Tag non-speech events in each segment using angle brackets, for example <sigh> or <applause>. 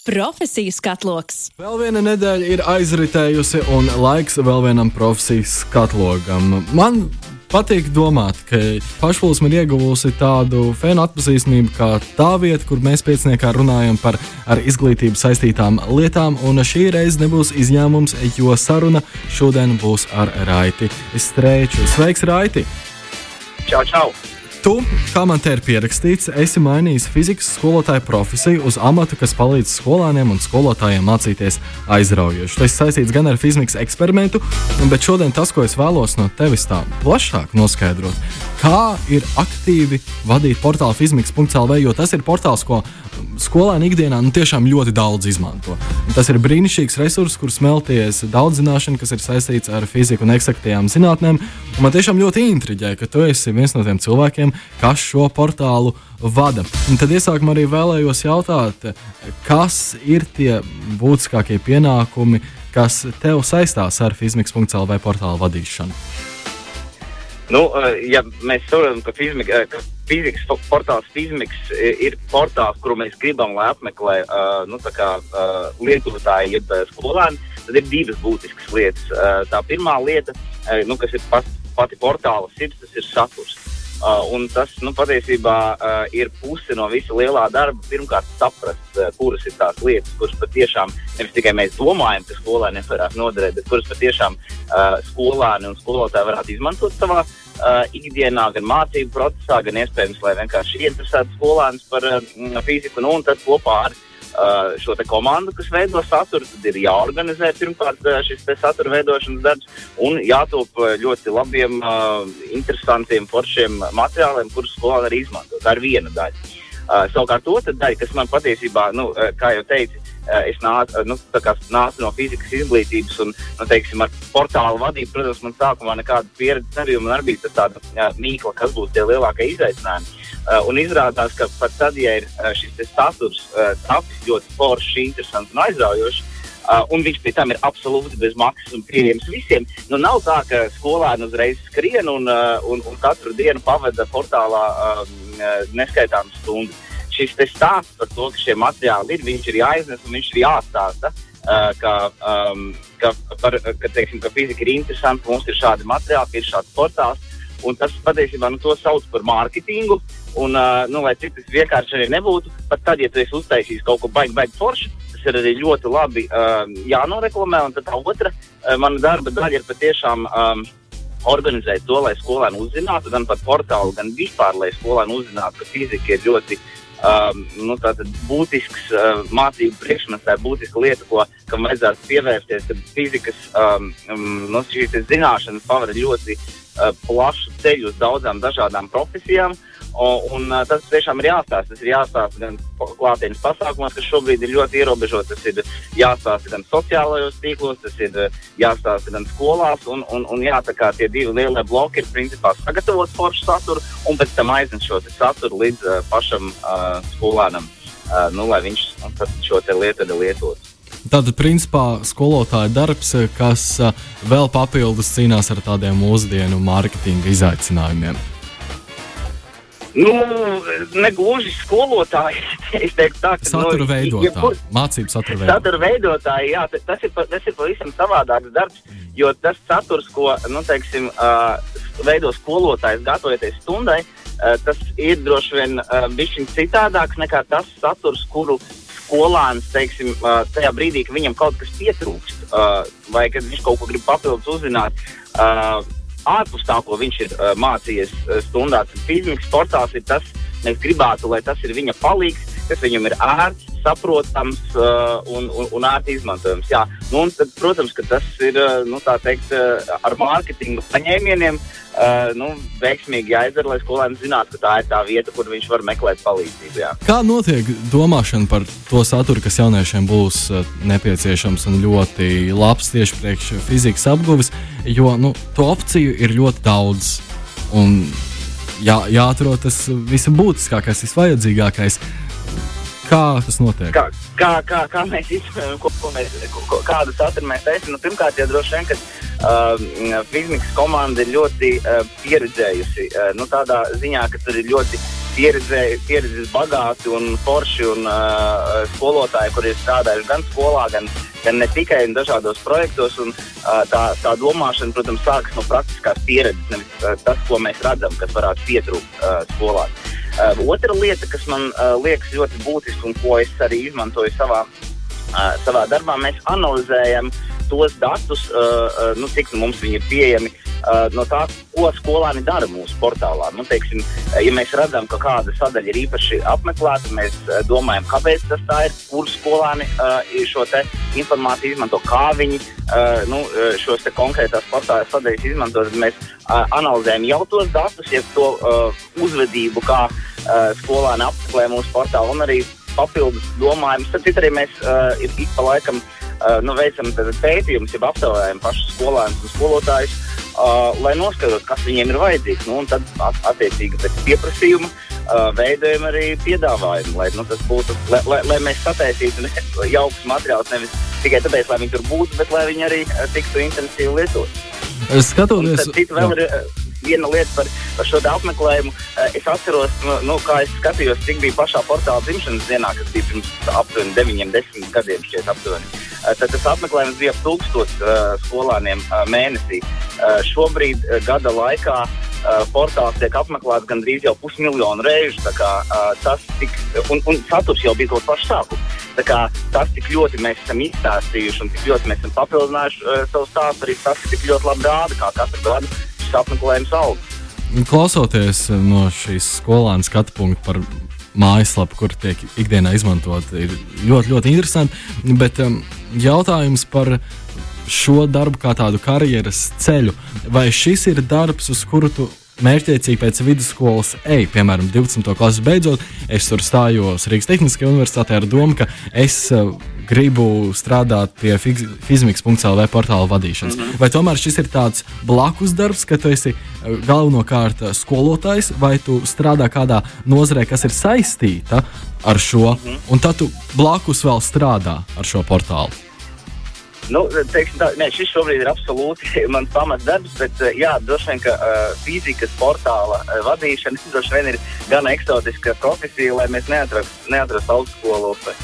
Profesiju skatloks. Vēl viena nedēļa ir aizritējusi, un laiks vēl vienam profesiju skatlogam. Man patīk domāt, ka pašplūsma ir ieguvusi tādu fēnu atpazīstamību kā tā vieta, kur mēs pieciniekā runājam par ar izglītību saistītām lietām, un šī reize nebūs izņēmums, jo saruna šodien būs ar Raiti Strēču. Sveiks, Raiti! Čau, čau! Tu, kā man te ir pierakstīts, esi mainījis fizikas skolotāja profesiju uz amatu, kas palīdz skolēniem un skolotājiem mācīties aizraujoši. Tas saistīts gan ar fizikas eksperimentu, bet šodien tas, ko es vēlos no tevis tā plašāk noskaidrot, kā ir aktīvi vadīt portālu fizmiks.lv, jo tas ir portāls, ko skolēni ikdienā nu, tiešām ļoti daudz izmanto. Tas ir brīnišķīgs resurs, kur smelties daudz zināšanu, kas ir saistīts ar fiziku un eksaktajām zinātnēm. Un man tiešām ļoti intriģē, ka tu esi viens no tiem cilvēkiem, kas šo portālu vada. Un tad iesākumā arī vēlējos jautāt, kas ir tie būtiskākie pienākumi, kas tev saistās ar fizmiks.lv portālu vadīšanu. Nu, ja mēs saprotam, ka, fizmika, ka fizikas portāls Fizmiks ir portāls, kuru mēs gribam, lai apmeklē nu, kā, lietotāji, jeb skolēni, tad ir divas būtiskas lietas. Tā pirmā lieta, nu, kas ir pas, pati portāla sirds, tas ir saturs. Uh, un tas nu, patiesībā uh, ir puse no visa lielā darba. Pirmkārt, saprast, uh, kuras ir tās lietas, kuras patiešām nevis tikai mēs domājam, ka skolēniem varētu noderēt, bet kuras patiešām skolēni un skolotāji varētu izmantot savā ikdienā, gan mācību procesā, gan iespējams, lai vienkārši interesētu skolēnus par fiziku. Nu, un tad kopā ar šo komandu, kas veido saturu, tad ir jāorganizē pirmkārt uh, šis satura veidošanas darbs un jātop ļoti labiem, interesantiem, foršiem materiāliem, kurus skolēni arī izmanto. Tā ir viena daļa. Savukārt, otra daļa, kas man patiesībā, nu, kā jau teicu, es nācu, nu, nācu no fizikas izglītības un, nu, teiksim, ar portālu vadību. Protams, man sākumā nekāda pieredze nebija. Man arī bija tāda uh, mīkla, kas būs tie lielākie izaicinājumi. Uh, un izrādās, ka pat tad, ja ir uh, šis saturs uh, tapis ļoti foršs, interesants un aizraujošs, Uh, un viņš pie tam ir absolūti bez maksas un pieejams visiem. Nu, nav tā, ka skolēni uzreiz skrien un, uh, un, un katru dienu pavada portālā um, neskaitāmas stundas. Šis stāsts par to, ka šie materiāli ir, viņš ir jāiznes un viņš ir jāstāsta. Uh, ka, um, ka, par, ka, teiksim, ka fizika ir interesanta, mums ir šādi materiāli, ir šāds portāls. Tas patiesībā nu, to sauc par mārketingu. Un, uh, nu, lai cik tas vienkārši arī nebūtu, pat tad, ja tu esi uztaisījis kaut ko baigi, baigi foršu, tas ir arī ļoti labi uh, jānoreklamē. Un tā otra uh, mana darba daļa ir patiešām um, organizēt to, lai skolēni uzzinātu, gan par portālu, gan vispār, lai skolēni uzzinātu, ka fizika ir ļoti um, nu, būtisks uh, mācību priekšmets, tā ir būtiska lieta, ko, kam vajadzētu pievērsties. Tad fizikas um, nu, šīs zināšanas paver ļoti uh, plašu ceļu uz daudzām dažādām profesijām. Uh, Un, un tas tiešām ir jāstāsta. Tas ir jāstāsta gan klātienes pasākumos, kas šobrīd ir ļoti ierobežoti. Tas ir jāstāsta gan sociālajos tīklos, tas ir jāstāsta gan skolās. Un, un, un jā, tā kā tie divi lielie bloki ir principā sagatavot foršu saturu un pēc tam aiznest šo saturu līdz uh, pašam uh, skolēnam, uh, nu, lai viņš nu, šo lietu lietotu. Tātad, principā, skolotāja darbs, kas vēl papildus cīnās ar tādiem mūsdienu mārketinga izaicinājumiem. Nu, negluži skolotāji. <laughs> Es teiktu, tā, ka satura nu, veidotāji, jebkur, mācību satura veidotāji. Satura veidotāji, jā, tas ir, tas ir pavisam savādāks darbs, jo tas saturs, ko, nu, teiksim, uh, veido skolotājs gatavoties stundai, uh, tas ir droši vien uh, bišķiņ citādāks nekā tas saturs, kuru skolāns, teiksim, uh, tajā brīdī, kad viņam kaut kas pietrūkst, uh, vai kad viņš kaut ko grib papildus uzzināt, uh, ārpus tā, ko viņš ir uh, mācījies uh, stundās. Fizikas portāls ir tas, mēs gribētu, lai tas ir viņa palīgs, kas viņam ir ērts, saprotams uh, un, un, un ērti izmantojams. Jā. Nu, tad, protams, ka tas ir uh, nu, teikt, uh, ar mārketinga paņēmieniem uh, nu, veiksmīgi jāizdara, lai skolēns zinātu, ka tā ir tā vieta, kur viņš var meklēt palīdzību. Jā. Kā notiek domāšana par to saturu, kas jauniešiem būs uh, nepieciešams un ļoti labs tieši priekš fizikas apguves, jo nu, to opciju ir ļoti daudz. Un jā, jāatrod tas visbūtiskākais, visvajadzīgākais. Kā tas notiek? Kā, kā, kā, kā mēs izdarām, ko, ko mēs, ko, kādu saturu mēs taisām? Nu, pirmkārt, jau droši vien, ka uh, fizikas komanda ir ļoti uh, pieredzējusi. Uh, nu, tādā ziņā, ka tur ir ļoti pieredzes bagāti un forši un uh, skolotāji, kuri ir strādājuši gan skolā, gan, gan ne tikai dažādos projektos. Un, uh, tā, tā domāšana, protams, sākas no praktiskās pieredzes, nevis uh, tas, ko mēs redzam, kas varētu pietrūkt uh, skolās. Uh, otra lieta, kas man uh, liekas ļoti būtiska un ko es arī izmantoju savā, uh, savā darbā, mēs analizējam tos datus, uh, uh, nu, cik nu, mums viņi ir pieejami uh, no tā, ko skolāni dara mūsu portālā. Nu, teiksim, ja mēs redzam, ka kāda sadaļa ir īpaši apmeklēta, mēs uh, domājam, kāpēc tas tā ir, kur skolāni šo informāciju izmanto, kā viņi nu, šos konkrētās portāla sadaļas izmanto. Mēs analizējam jau tos datus, jau to uzvedību, kā skolāni apmeklē mūsu portālu un arī papildus domājam. Tad arī mēs uh, ik pa laikam uh, nu, veicam pētījumus, jau aptaujājam pašus skolēnus un skolotājus uh, lai noskaidrotu, kas viņiem ir vajadzīgs. Nu, tad, attiecīgi, pēc pieprasījuma uh, veidojam arī piedāvājumu, lai, nu, būtu, lai, lai, lai mēs sataisītu jaukus materiālus nevis tikai tāpēc, lai viņi tur būtu, bet lai viņi arī uh, tiktu intensīvi lietot. Skatoties, citu vēl ir uh, viena lieta par, par šo apmeklējumu. Uh, es atceros, nu, nu, kā es skatījos, cik bija pašā portāla dzimšanas dienā, kas bija pirms aptuveni 9, 10 gadiem. Šķiet, aptuveni. Uh, tad tas apmeklējums bija ap 1000 uh, skolāniem uh, mēnesī. Šobrīd gada laikā portāls tiek apmeklēts gandrīz jau pusmiljonu reižu. Kā, tas tik, un, un saturs jau bija kaut pašs sākums. Kā, tas, cik ļoti mēs esam izstāstījuši un cik ļoti mēs esam papildinājuši uh, savu stāstu, arī tas, cik ļoti labi rāda, kā katru gadu šis apmeklējums aug. Klausoties no šīs skolāna skatu punkta par mājaslapu, kur tiek ikdienā izmantot, ir ļoti, ļoti interesanti. Bet um, jautājums par šo darbu kā tādu karjeras ceļu. Vai šis ir darbs, uz kuru tu mērķiecīgi pēc vidusskolas ej, piemēram, 12. klases beidzot, es tur stājos Rīgas Tehniskajā universitātē ar domu, ka es uh, gribu strādāt pie fizmiks.lv portāla vadīšanas. Mm -hmm. Vai tomēr šis ir tāds blakus darbs, ka tu esi uh, galvenokārt uh, skolotājs, vai tu strādā kādā nozarē, kas ir saistīta ar šo, mm -hmm. un tad tu blakus vēl strādā ar šo portālu? Nu, teiksim, tā, nē, šis šobrīd ir absolūti <laughs> mans pamatdarbs, bet eh, jā, droši vien, ka uh, fizikas portāla uh, vadīšana droši vien ir gan eksotiska profesija, lai mēs neatrastu neatrast augstskolu uh,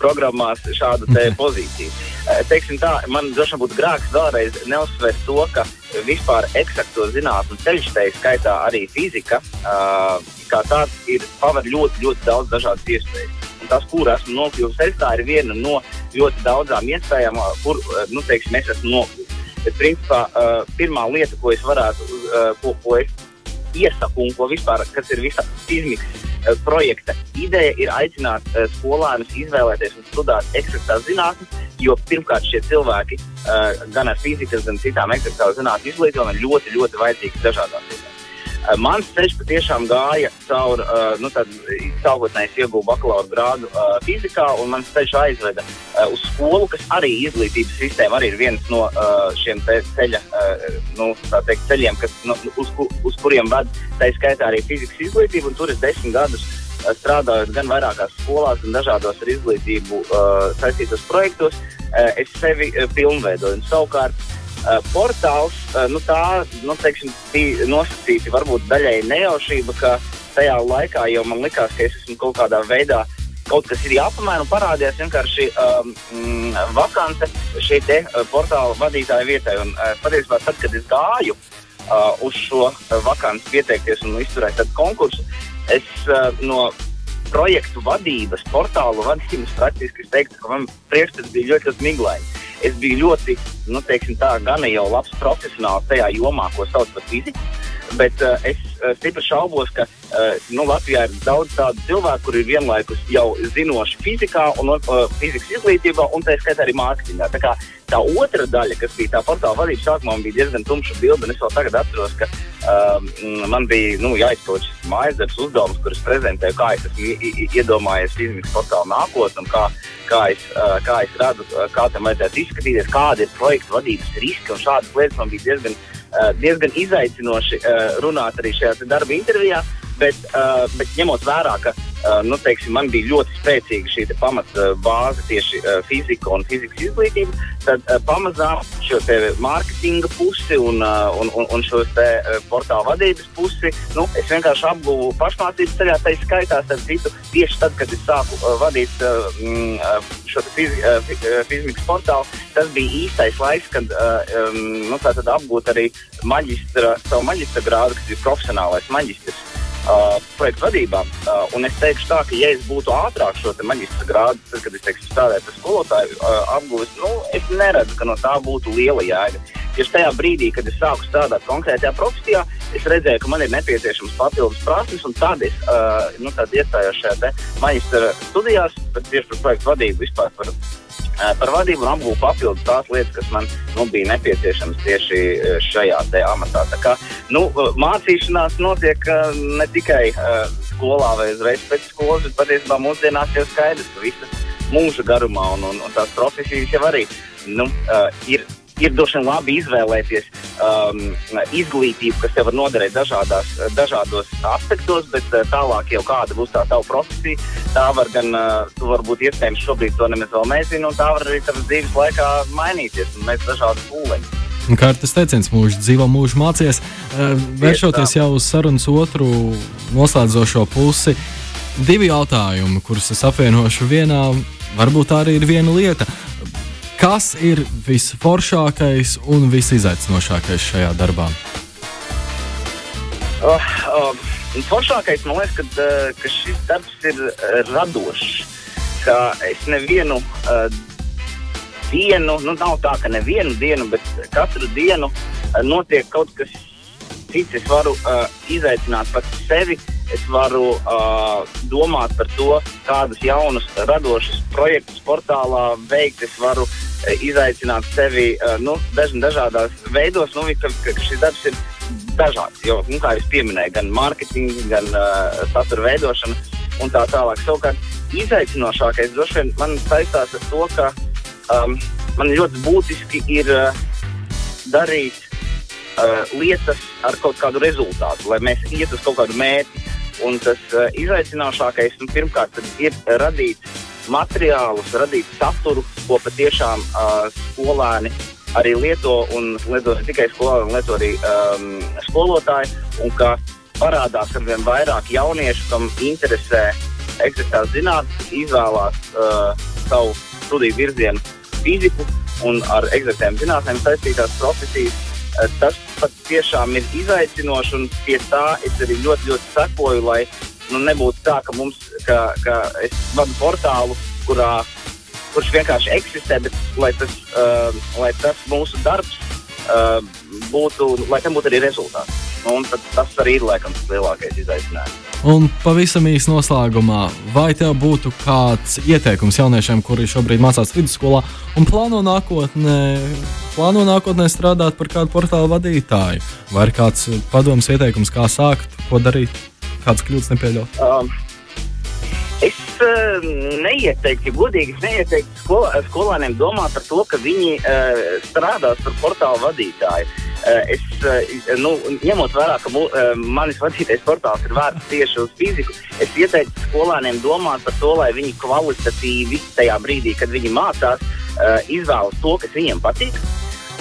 programmās šādu te mhm. pozīciju. Uh, teiksim tā, man droši vien būtu grāks vēlreiz neuzsvērt to, ka vispār eksakto zinātnu ceļš, tā skaitā arī fizika, uh, kā tāds ir paver ļoti, ļoti daudz dažādas iespējas tas, kur esmu nokļuvis es, tā ir viena no ļoti daudzām iespējām, kur nu, teiksim, es esmu nokļuvis. Bet, principā, pirmā lieta, ko es varētu, ko, ko es iesaku un ko vispār, kas ir visa fizmikas uh, projekta ideja, ir aicināt skolēnus izvēlēties un studēt eksaktās zinātnes, jo pirmkārt šie cilvēki gan ar fizikas, gan citām eksaktās zinātņu izglītībām ir ļoti, ļoti vajadzīgi dažādās vietās. Eh, mans ceļš patiešām gāja caur, uh, nu, tad sākotnēji iegūtu bakalaura grādu uh, fizikā, un mans ceļš aizveda uh, uz skolu, kas arī izglītības sistēma arī ir viens no šiem ceļa, nu, teikt, ceļiem, kas, nu, uz, uz kuriem ved tā skaitā arī fizikas izglītība, tur es desmit gadus strādājot gan vairākās skolās, gan dažādos ar izglītību saistītos projektos, es sevi pilnveidoju. Un, savukārt, portāls uh, nu, tā, nu, teiksim, bija nosacīta varbūt daļai nejaušība, ka tajā laikā jau man likās, ka es esmu kaut kādā veidā. Kaut kas ir jāpamēra un parādījās vienkārši um, vakance šī te, uh, portāla vadītāja vietai. Un, uh, patiesībā, tad, kad es gāju uh, uz šo vakanci pieteikties un izturēt konkursu, es uh, no projektu vadības, portālu vadības praktiski teiktu, ka man priekšstats bija ļoti, ļoti miglains es biju ļoti, nu, teiksim, tā, gan jau labs profesionāls tajā jomā, ko sauc par fiziku. Bet uh, es uh, stipri šaubos, ka uh, nu, Latvijā ir daudz tādu cilvēku, kuriem ir vienlaikus jau zinoši fizikā un uh, fizikas izglītībā, un tā skaitā arī mārketingā. Tā, kā, tā otra daļa, kas bija tā portāla vadība, sākumā bija diezgan tumša bilde. Es vēl tagad atceros, ka uh, man bija nu, jāizpild šis mājas darbs uzdevums, kurus prezentēju, kā es esmu iedomājies fizikas portāla nākotnē, kā, kā, es, uh, kā es redzu, kā tam vajadzētu izskatīties, kādi ir projekta vadības riski un šādas lietas man bija diezgan diezgan izaicinoši eh, runāt arī šajā darba intervijā. Bet, uh, bet ņemot vērā, ka nu, teiksim, man bija ļoti spēcīga šī pamatbāze tieši uh, fizika un fizikas izglītība, tad uh, pamazām šo mārketinga pusi un, un, un, un šo portāla vadības pusi nu, es vienkārši apguvu pašmācības ceļā, tā skaitā starp citu, tieši tad, kad es sāku vadīt uh, šo fizi, fizikas portālu, tas bija īstais laiks, kad nu, apgūt arī maģistra, savu maģistra grādu, kas ir profesionālais maģistrs uh, projektu vadībā. Uh, un es teikšu, tā, ka, ja es būtu ātrāk šo maģistra grādu, tad, kad es teikšu, strādāju par skolotāju uh, apguvis, nu, es neredzu, ka no tā būtu liela jēga. Tieši tajā brīdī, kad es sāku strādāt konkrētajā profesijā, es redzēju, ka man ir nepieciešams papildus prasmes, un tad es uh, nu, iestājos šajā maģistra studijās, tieši par projektu vadību vispār. Par, par vadību un apgūvu papildus tās lietas, kas man nu, bija nepieciešamas tieši šajā amatā. Tā kā, nu, mācīšanās notiek ne tikai skolā vai uzreiz pēc skolas, bet patiesībā mūsdienās jau skaidrs, ka visas mūža garumā un, un, un tās profesijas jau arī nu, ir ir vien labi izvēlēties um, izglītību, kas tev var noderēt dažādās, dažādos aspektos, bet uh, tālāk jau kāda būs tā tava profesija. Tā var gan, uh, tu varbūt iespējams šobrīd to nemaz vēl nezini, un tā var arī tavas dzīves laikā mainīties un mēs dažādi pūliņi. Kā tas teiciens, mūžs dzīvo, mūžs mācīties. Uh, vēršoties jau uz sarunas otru noslēdzošo pusi, divi jautājumi, kurus es apvienošu vienā, varbūt tā arī ir viena lieta. Kas ir visforšākais un visizaicinošākais šajā darbā? Uh, uh, foršākais man liekas, ka, uh, ka šis darbs ir uh, radošs. Es nevienu uh, dienu, nu nav tā, ka nevienu dienu, bet katru dienu uh, notiek kaut kas cits. Es varu uh, izaicināt pats sevi, es varu uh, domāt par to, kādus jaunus, radošus projektus portālā veikt. Es varu uh, izaicināt sevi nu, daž, dažādās veidos, nu, ka, ka šis darbs ir dažāds. Jo, nu, kā jau minēju, gan mārketings, gan uh, satura veidošana un tā tālāk. Savukārt izaicinošākais droši vien man saistās ar to, ka um, man ļoti būtiski ir uh, darīt uh, lietas ar kaut kādu rezultātu, lai mēs ietu uz kaut kādu mērķi. Un tas uh, izaicinošākais nu, pirmkārt ir radīt materiālus, radīt saturu, ko patiešām uh, skolēni arī lieto, un lieto ne tikai skolēni, lieto arī um, skolotāji, un ka parādās ar vien vairāk jauniešu, kam interesē eksaktās zinātnes, izvēlās uh, savu studiju virzienu fiziku un ar eksaktām zinātnēm saistītās profesijas. Uh, tas patiešām ir izaicinoši, un pie tā es arī ļoti, ļoti sekoju, lai nu, nebūtu tā, ka, mums, ka, ka es vadu portālu, kurā, kurš vienkārši eksistē, bet lai tas, uh, lai tas mūsu darbs uh, būtu, lai tam būtu arī rezultāts. Nu, tas arī ir laikam tas lielākais izaicinājums. Un pavisam īsi noslēgumā, vai tev būtu kāds ieteikums jauniešiem, kuri šobrīd mācās vidusskolā un plāno nākotnē, plāno nākotnē strādāt par kādu portālu vadītāju? Vai ir kāds padoms ieteikums, kā sākt, ko darīt, kādas kļūdas nepieļaut? Um, Es uh, neieteiktu, godīgi, es neieteiktu skol, skolēniem domāt par to, ka viņi uh, strādās par portālu vadītāju. Uh, es, uh, nu, ņemot vērā, ka uh, manis vadītais portāls ir vērts tieši uz fiziku, es ieteiktu skolēniem domāt par to, lai viņi kvalitatīvi tajā brīdī, kad viņi mācās, izvēlas to, kas viņiem patīk.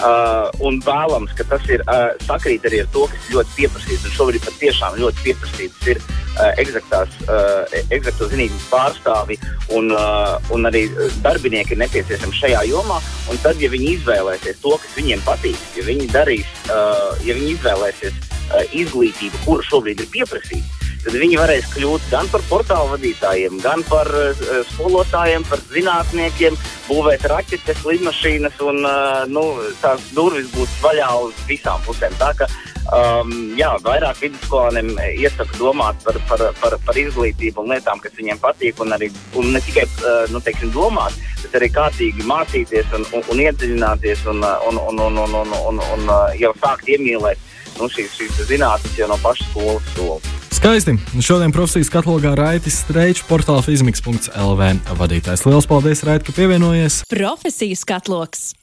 Uh, un vēlams, ka tas ir uh, sakrīt arī ar to, kas ir ļoti pieprasīts. Un šobrīd patiešām ļoti pieprasīts ir uh, eksaktās, uh, eksaktās zinības pārstāvi un, uh, un arī darbinieki ir nepieciešami šajā jomā. Un tad, ja viņi izvēlēsies to, kas viņiem patīk, ja viņi darīs, uh, ja viņi izvēlēsies uh, izglītību, kura šobrīd ir pieprasīta, tad viņi varēs kļūt gan par portālu vadītājiem, gan par uh, skolotājiem, par zinātniekiem, būvēt raķetes, lidmašīnas, un uh, nu, tās durvis būs vaļā uz visām pusēm. Tā, ka, um, jā, vairāk vidusskolēniem iesaku domāt par, par, par, par izglītību un lietām, kas viņiem patīk, un, arī, un ne tikai uh, nu, teiksim, domāt, bet arī kārtīgi mācīties un, un, un iedziļināties un, un, un, un, un, un, un, un jau sākt iemīlēt nu, šīs, šīs zinātnes jau no pašas skolas solis. Skaisti. Šodien profesijas katalogā Raitas Streičs, portāla fizmiks.lv vadītājs. Lielas paldies, Raita, ka pievienojies! Profesijas katloks!